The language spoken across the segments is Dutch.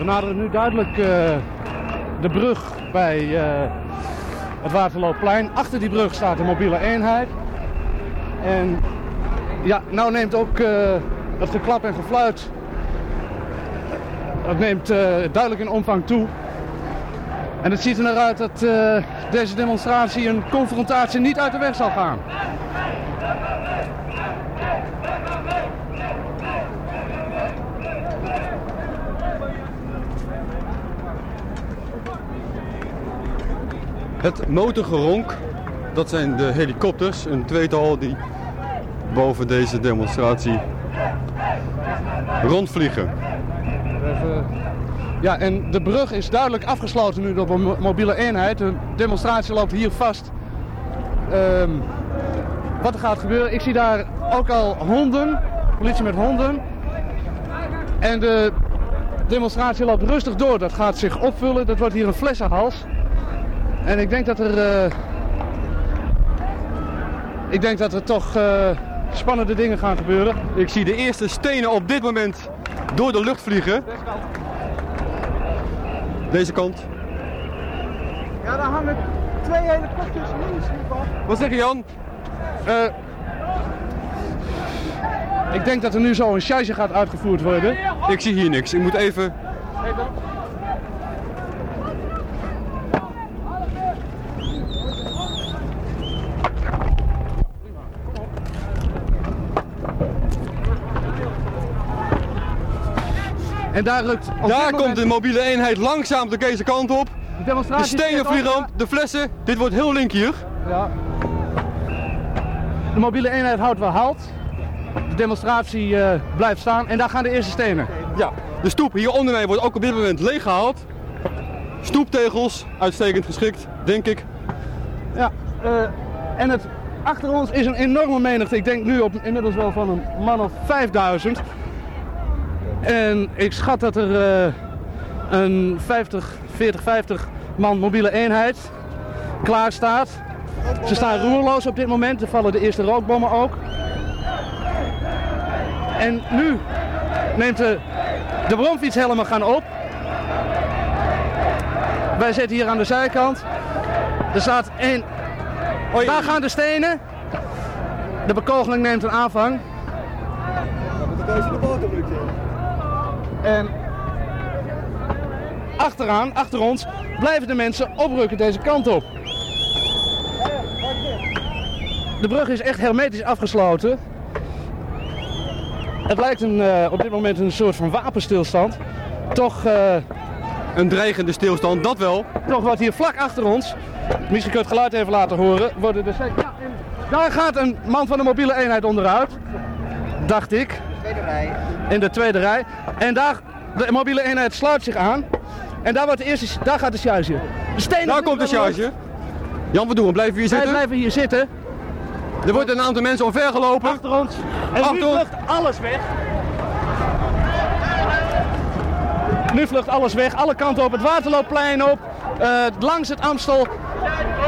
We naderen nu duidelijk uh, de brug bij uh, het Waterloopplein. Achter die brug staat een mobiele eenheid. En ja, nou neemt ook uh, het geklap en gefluit dat neemt duidelijk in omvang toe. En het ziet er naar uit dat deze demonstratie een confrontatie niet uit de weg zal gaan. Het motorgeronk, dat zijn de helikopters, een tweetal die boven deze demonstratie rondvliegen. Ja, en de brug is duidelijk afgesloten nu door een mobiele eenheid. De demonstratie loopt hier vast. Um, wat er gaat gebeuren, ik zie daar ook al honden, politie met honden. En de demonstratie loopt rustig door. Dat gaat zich opvullen. Dat wordt hier een flessenhals. En ik denk dat er... Uh, ik denk dat er toch uh, spannende dingen gaan gebeuren. Ik zie de eerste stenen op dit moment door de lucht vliegen. Deze kant. Deze kant. Ja, daar hangen twee helikopters links hiervan. Wat zeg je Jan? Uh, ik denk dat er nu zo een charge gaat uitgevoerd worden. Ik zie hier niks. Ik moet even... En daar rukt... Daar komt de mobiele eenheid langzaam de deze kant op. De, de stenen vliegen op, de flessen. Dit wordt heel link hier. Ja. De mobiele eenheid houdt wel halt. De demonstratie uh, blijft staan en daar gaan de eerste stenen. Ja, de stoep hier onder mij wordt ook op dit moment leeggehaald. Stoeptegels, uitstekend geschikt, denk ik. Ja, uh, en het, achter ons is een enorme menigte. Ik denk nu op inmiddels wel van een man of 5000. En ik schat dat er uh, een 50, 40, 50 man mobiele eenheid klaar staat. Ze staan roerloos op dit moment. Er vallen de eerste rookbommen ook. En nu neemt de, de bromfietshelmen gaan op. Wij zitten hier aan de zijkant. Er staat één... Oei. Daar gaan de stenen. De bekogeling neemt een aanvang. En achteraan, achter ons, blijven de mensen oprukken deze kant op. De brug is echt hermetisch afgesloten. Het lijkt een, uh, op dit moment een soort van wapenstilstand. Toch... Uh, een dreigende stilstand, dat wel. Toch wat hier vlak achter ons, misschien kun je het geluid even laten horen, worden de... Ja, daar gaat een man van de mobiele eenheid onderuit, dacht ik. Tweede rij. In de tweede rij. En daar, de mobiele eenheid sluit zich aan. En daar, wordt de eerste, daar gaat de charge. De stenen daar komt de charge. Jan, wat doen we? Blijven we hier zitten? Wij blijven hier zitten. Er wordt een aantal mensen omvergelopen. Achter ons. En Achter nu vlucht alles weg. Nu vlucht alles weg. Alle kanten op het Waterloopplein op. Uh, langs het Amstel.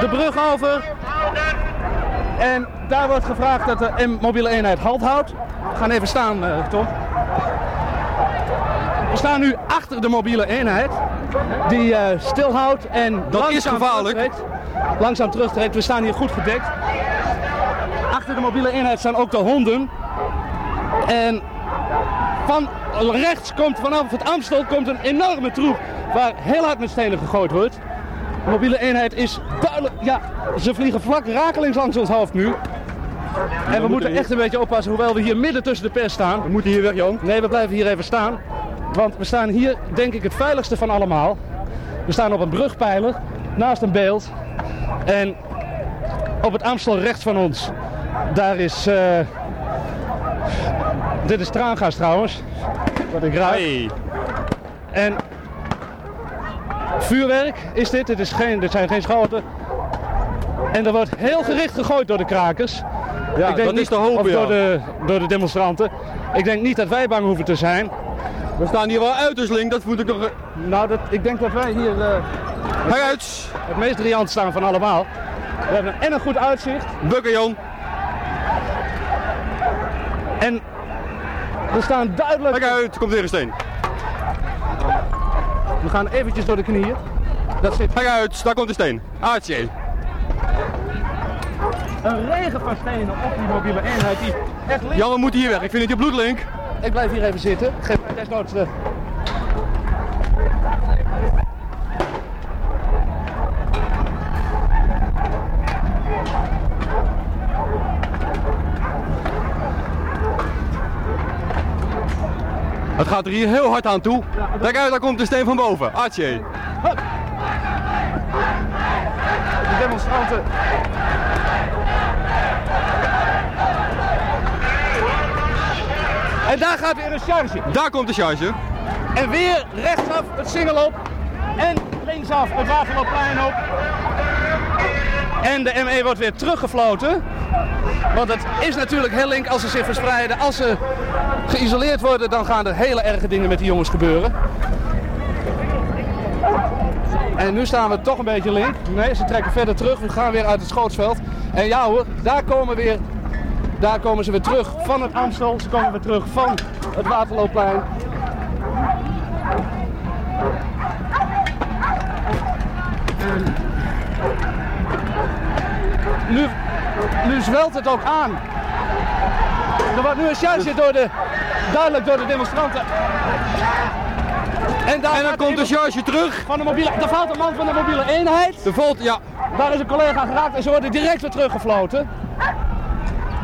De brug over. En daar wordt gevraagd dat de mobiele eenheid halt houdt. We gaan even staan, uh, toch? We staan nu achter de mobiele eenheid. Die uh, stilhoudt en dat is gevaarlijk. Terugtrekt. Langzaam terugtrekt. We staan hier goed gedekt. Achter de mobiele eenheid staan ook de honden. En van rechts komt vanaf het Amstel komt een enorme troep waar heel hard met stenen gegooid wordt. De mobiele eenheid is duidelijk, ja, ze vliegen vlak rakelings langs ons hoofd nu. En we, moeten echt een beetje oppassen, hoewel we hier midden tussen de pers staan. We moeten hier weg, Jan. Nee, we blijven hier even staan. Want we staan hier, denk ik, het veiligste van allemaal. We staan op een brugpijler, naast een beeld. En op het Amstel rechts van ons daar is... Uh, dit is traangas trouwens. Wat ik. Hey. En vuurwerk is dit. Dit, is geen, dit zijn geen schoten. En er wordt heel gericht gegooid door de krakers. Ja, ik denk dat niet, is de hoop, of door, de, door de demonstranten. Ik denk niet dat wij bang hoeven te zijn. We staan hier wel uiterst dat voel ik toch... Nou, dat, ik denk dat wij hier... Uh, het, het meest riant staan van allemaal. We hebben en een goed uitzicht. Bukken Jan. En we staan duidelijk... Kijk uit, komt weer een steen. We gaan eventjes door de knieën. Dat zit Kijk uit, daar komt de steen. Aartje. een regen van stenen op die mobiele eenheid die echt ligt. Jan, we moeten hier weg. Ik vind het je bloedlink. Ik blijf hier even zitten. Geef mij desnoods de... Het gaat er hier heel hard aan toe. Kijk uit, daar komt de steen van boven. Aartje. De demonstranten. En daar gaat weer een charge. Daar komt de charge. En weer rechtsaf het singel op. En linksaf het Waterloopplein op. En de ME wordt weer teruggefloten. Want het is natuurlijk heel link als ze zich verspreiden. Als ze geïsoleerd worden, dan gaan er hele erge dingen met die jongens gebeuren. En nu staan we toch een beetje link. Nee, ze trekken verder terug. We gaan weer uit het schootsveld. En ja hoor, daar komen, weer, daar komen ze weer terug van het Amstel. Ze komen weer terug van het Waterloopplein. Nu, nu zwelt het ook aan. Er wordt nu een charge door de, duidelijk door de demonstranten. En, En dan komt de charge terug. van de mobiele, er valt een man van de mobiele eenheid. Er valt, ja, Daar is een collega geraakt en ze worden direct weer teruggefloten.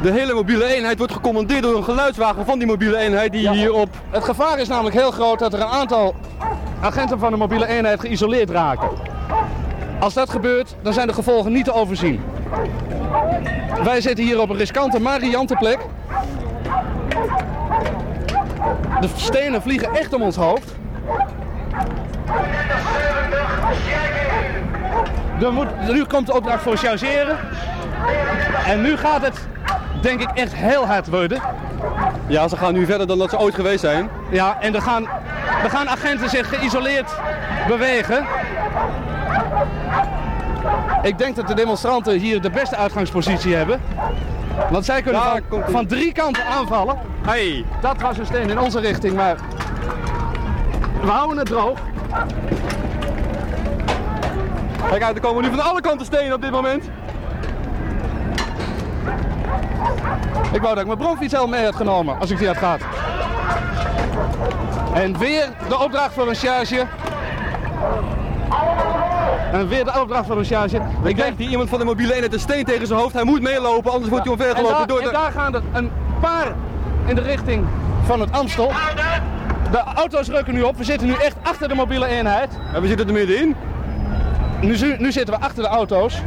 de hele mobiele eenheid wordt gecommandeerd door een geluidswagen van die mobiele eenheid die hier op... Het gevaar is namelijk heel groot dat er een aantal agenten van de mobiele eenheid geïsoleerd raken. Als dat gebeurt, dan zijn de gevolgen niet te overzien. Wij zitten hier op een riskante, maar riante plek. De stenen vliegen echt om ons hoofd. Er moet, nu komt de opdracht voor chargeren. En nu gaat het, denk ik, echt heel hard worden. Ja, ze gaan nu verder dan dat ze ooit geweest zijn. Ja, en er gaan, er gaan agenten zich geïsoleerd bewegen. Ik denk dat de demonstranten hier de beste uitgangspositie hebben. Want zij kunnen van drie kanten aanvallen. Hey. Dat was een steen in onze richting, maar we houden het droog. Kijk uit, er komen nu van alle kanten stenen op dit moment. Ik wou dat ik mijn bromfiets helemaal mee had genomen, als ik die had gehad. En weer de opdracht voor een charge. En weer de opdracht voor een charge. Ik Ik denk hier iemand van de mobiele eenheid een steen tegen zijn hoofd. Hij moet meelopen, anders wordt hij En omvergelopen daar, door en de... daar gaan er een paar in de richting van het Amstel. De auto's rukken nu op. We zitten nu echt achter de mobiele eenheid. En we zitten er middenin. Nu, nu zitten we achter de auto's.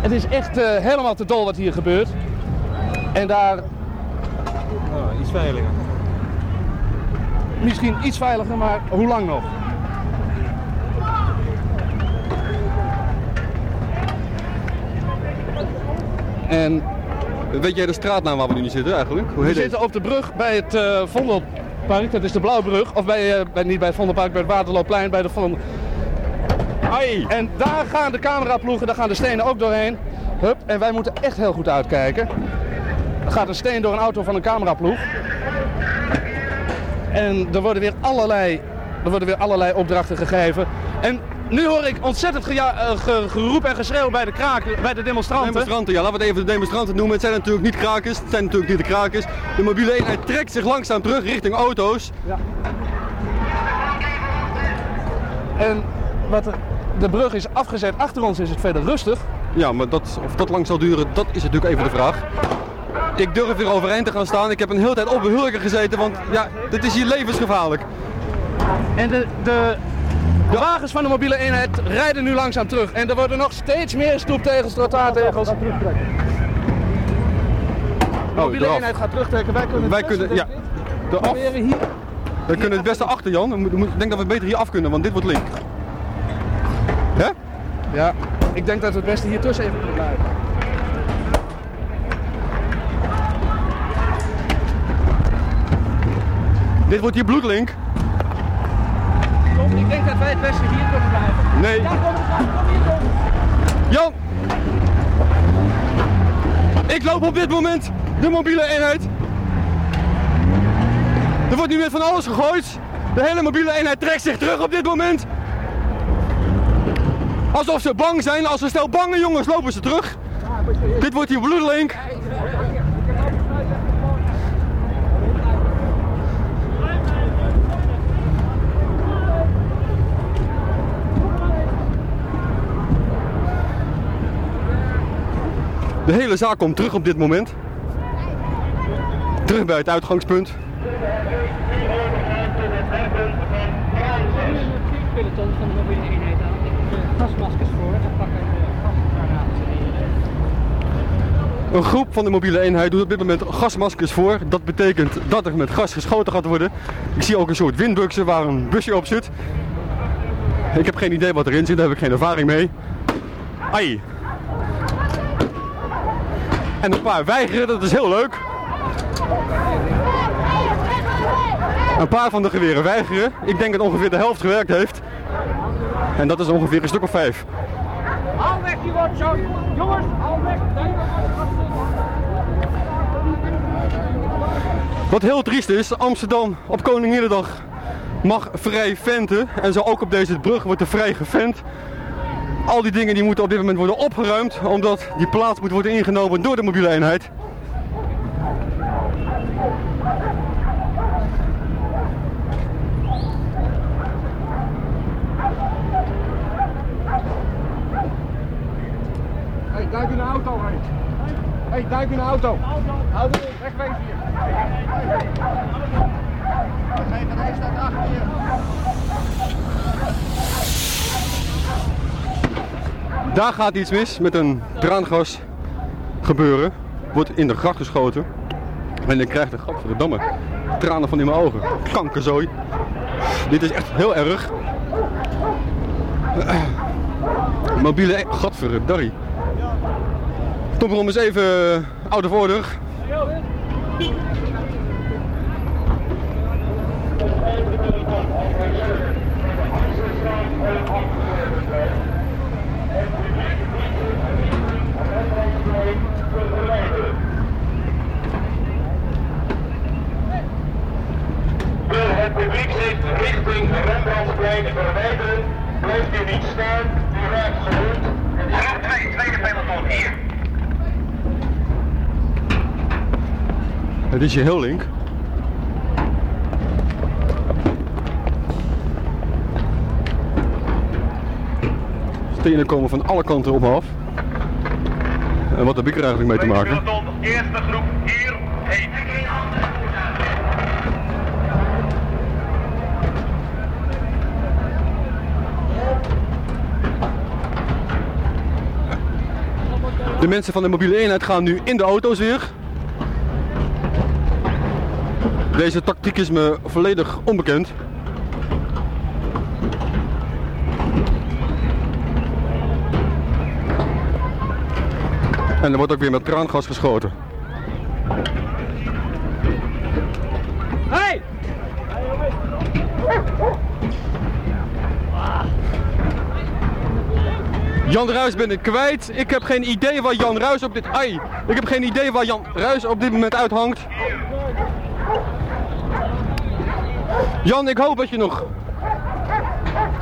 Het is echt eh, helemaal te dol wat hier gebeurt. En daar iets veiliger. misschien iets veiliger, maar hoe lang nog? En Weet jij de straatnaam waar we nu niet zitten eigenlijk? Hoe we heet zitten op de brug bij het eh, Vondelpark. Dat is de Blauwbrug. Of bij, eh, bij, niet bij het Vondelpark, bij het Waterloopplein. Bij de Vondel... Ai! En daar gaan de cameraploegen, daar gaan de stenen ook doorheen. Hup, en wij moeten echt heel goed uitkijken. Er gaat een steen door een auto van een cameraploeg. En er worden weer allerlei, er worden weer allerlei opdrachten gegeven. En nu hoor ik ontzettend eh, ge- geroep en geschreeuw bij de, kraken, bij de demonstranten. Demonstranten, ja, laten we het even de demonstranten noemen. Het zijn natuurlijk niet krakers, het zijn natuurlijk niet de krakers. De mobiele eenheid trekt zich langzaam terug richting auto's. En wat er, de brug is afgezet, achter ons is het verder rustig. Ja, maar dat, of dat lang zal duren, dat is natuurlijk even de vraag. Ik durf weer overeind te gaan staan. Ik heb een hele tijd op een hurken gezeten, want ja, dit is hier levensgevaarlijk. En de, de, de wagens van de mobiele eenheid rijden nu langzaam terug. En er worden nog steeds meer stoeptegels, trottoirtegels. De mobiele eraf. eenheid gaat terugtrekken. Wij kunnen, Wij tussen, kunnen, ja, proberen hier. We kunnen het beste achter, Jan. Ik denk dat we beter hier af kunnen, want dit wordt link. Hè? Ja, ik denk dat we het beste hier tussen even kunnen blijven. Dit wordt hier bloedlink. Wij het beste hier kunnen blijven. Nee. Ja, kom, kom, kom hier, kom. Jan! Ik loop op dit moment de mobiele eenheid. Er wordt nu weer van alles gegooid. De hele mobiele eenheid trekt zich terug op dit moment. Alsof ze bang zijn. Als ze stel bange jongens lopen ze terug. Dit wordt hier bloedelink. De hele zaak komt terug op dit moment. Terug bij het uitgangspunt. Een groep van de mobiele eenheid doet op dit moment gasmaskers voor. Dat betekent dat er met gas geschoten gaat worden. Ik zie ook een soort windbuksen waar een busje op zit. Ik heb geen idee wat erin zit, daar heb ik geen ervaring mee. Ai. En een paar weigeren, dat is heel leuk. Een paar van de geweren weigeren. Ik denk dat ongeveer de helft gewerkt heeft. En dat is ongeveer een stuk of vijf. Hou weg, die. Jongens, hou weg. Wat heel triest is, Amsterdam op Koninginnedag mag vrij venten. En zo ook op deze brug wordt er vrij gevent. Al die dingen die moeten op dit moment worden opgeruimd, omdat die plaats moet worden ingenomen door de mobiele eenheid. Hé, duik in de auto, hé. Hé, duik in de auto. Er wegwezen hier. GGD staat achter je. Daar gaat iets mis met een traangas gebeuren. Wordt in de gracht geschoten. En ik krijg de gadverdamme tranen van in mijn ogen. Kankerzooi. Dit is echt heel erg. Mobiele... e- Gadverdarrie. Tomrom is even uh, oudervordig. Wil het publiek zich richting Rembrandtsplein verwijderen, blijft u niet staan, u raakt gewond. Groep 2, tweede peloton hier. Het is je heel link. Stenen komen van alle kanten op me af. En wat heb ik er eigenlijk mee te maken? Peloton, eerste groep hier, De mensen van de mobiele eenheid gaan nu in de auto's weer. Deze tactiek is me volledig onbekend. En er wordt ook weer met traangas geschoten. Jan Ruis ben ik kwijt. Ik heb geen idee waar Jan Ruis op dit... Ai! Ik heb geen idee waar Jan Ruis op dit moment uithangt. Jan, ik hoop dat je nog...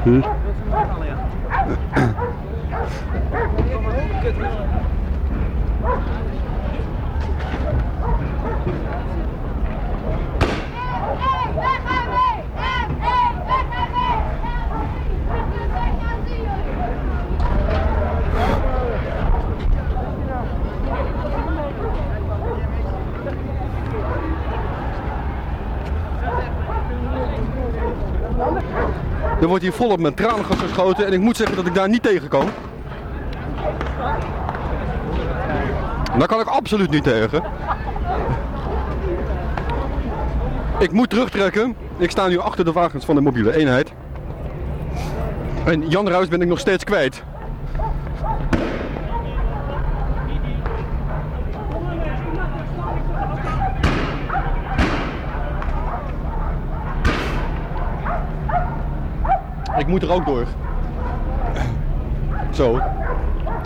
Er wordt hier volop met traangas geschoten en ik moet zeggen dat ik daar niet tegen kan. Daar kan ik absoluut niet tegen. Ik moet terugtrekken. Ik sta nu achter de wagens van de mobiele eenheid. En Jan Ruis ben ik nog steeds kwijt. Ik moet er ook door. Zo.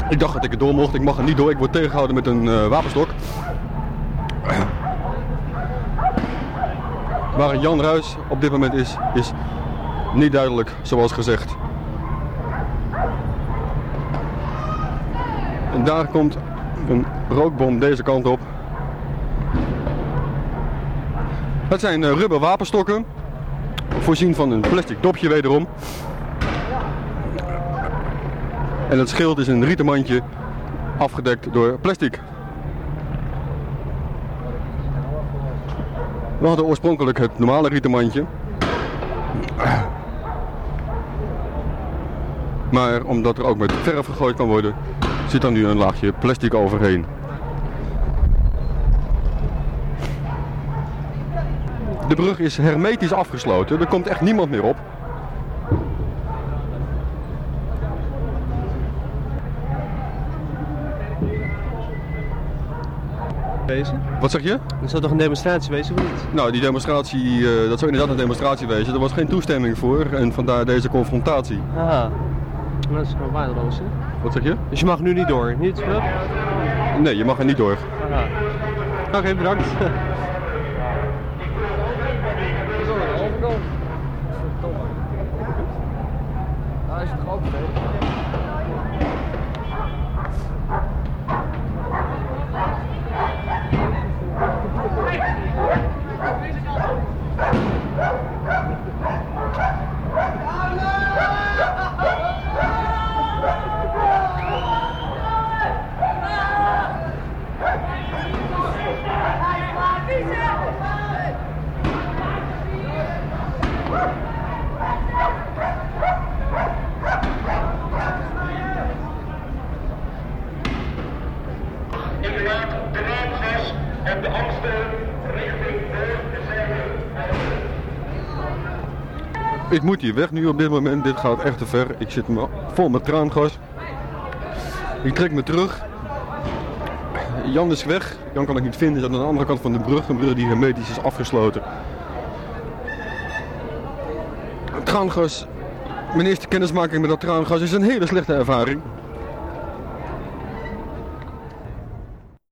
Ik dacht dat ik er door mocht. Ik mag er niet door. Ik word tegengehouden met een eh, wapenstok. Waar Jan Ruis op dit moment is, is niet duidelijk, zoals gezegd. En daar komt een rookbom deze kant op. Het zijn eh, rubber wapenstokken, voorzien van een plastic dopje wederom. En het schild is een rieten mandje, afgedekt door plastic. We hadden oorspronkelijk het normale rieten mandje. Maar omdat er ook met verf gegooid kan worden, zit er nu een laagje plastic overheen. De brug is hermetisch afgesloten, er komt echt niemand meer op. Wezen? Wat zeg je? Er zou toch een demonstratie wezen of niet? Nou, die demonstratie, eh, dat zou inderdaad een demonstratie wezen. Er was geen toestemming voor en vandaar deze confrontatie. Ah, dat is gewoon waardeloos hè? Wat zeg je? Dus je mag nu niet door, niet? Hup. Nee, je mag er niet door. Ah. Oké, bedankt. Inderdaad, de Amstel richting. Ik moet hier weg nu op dit moment. Dit gaat echt te ver. Ik zit vol met traangas. Ik trek me terug. Jan is weg. Jan kan ik niet vinden. Is aan de andere kant van de brug. Een brug die hermetisch is afgesloten. Traangas. Mijn eerste kennismaking met dat traangas is een hele slechte ervaring.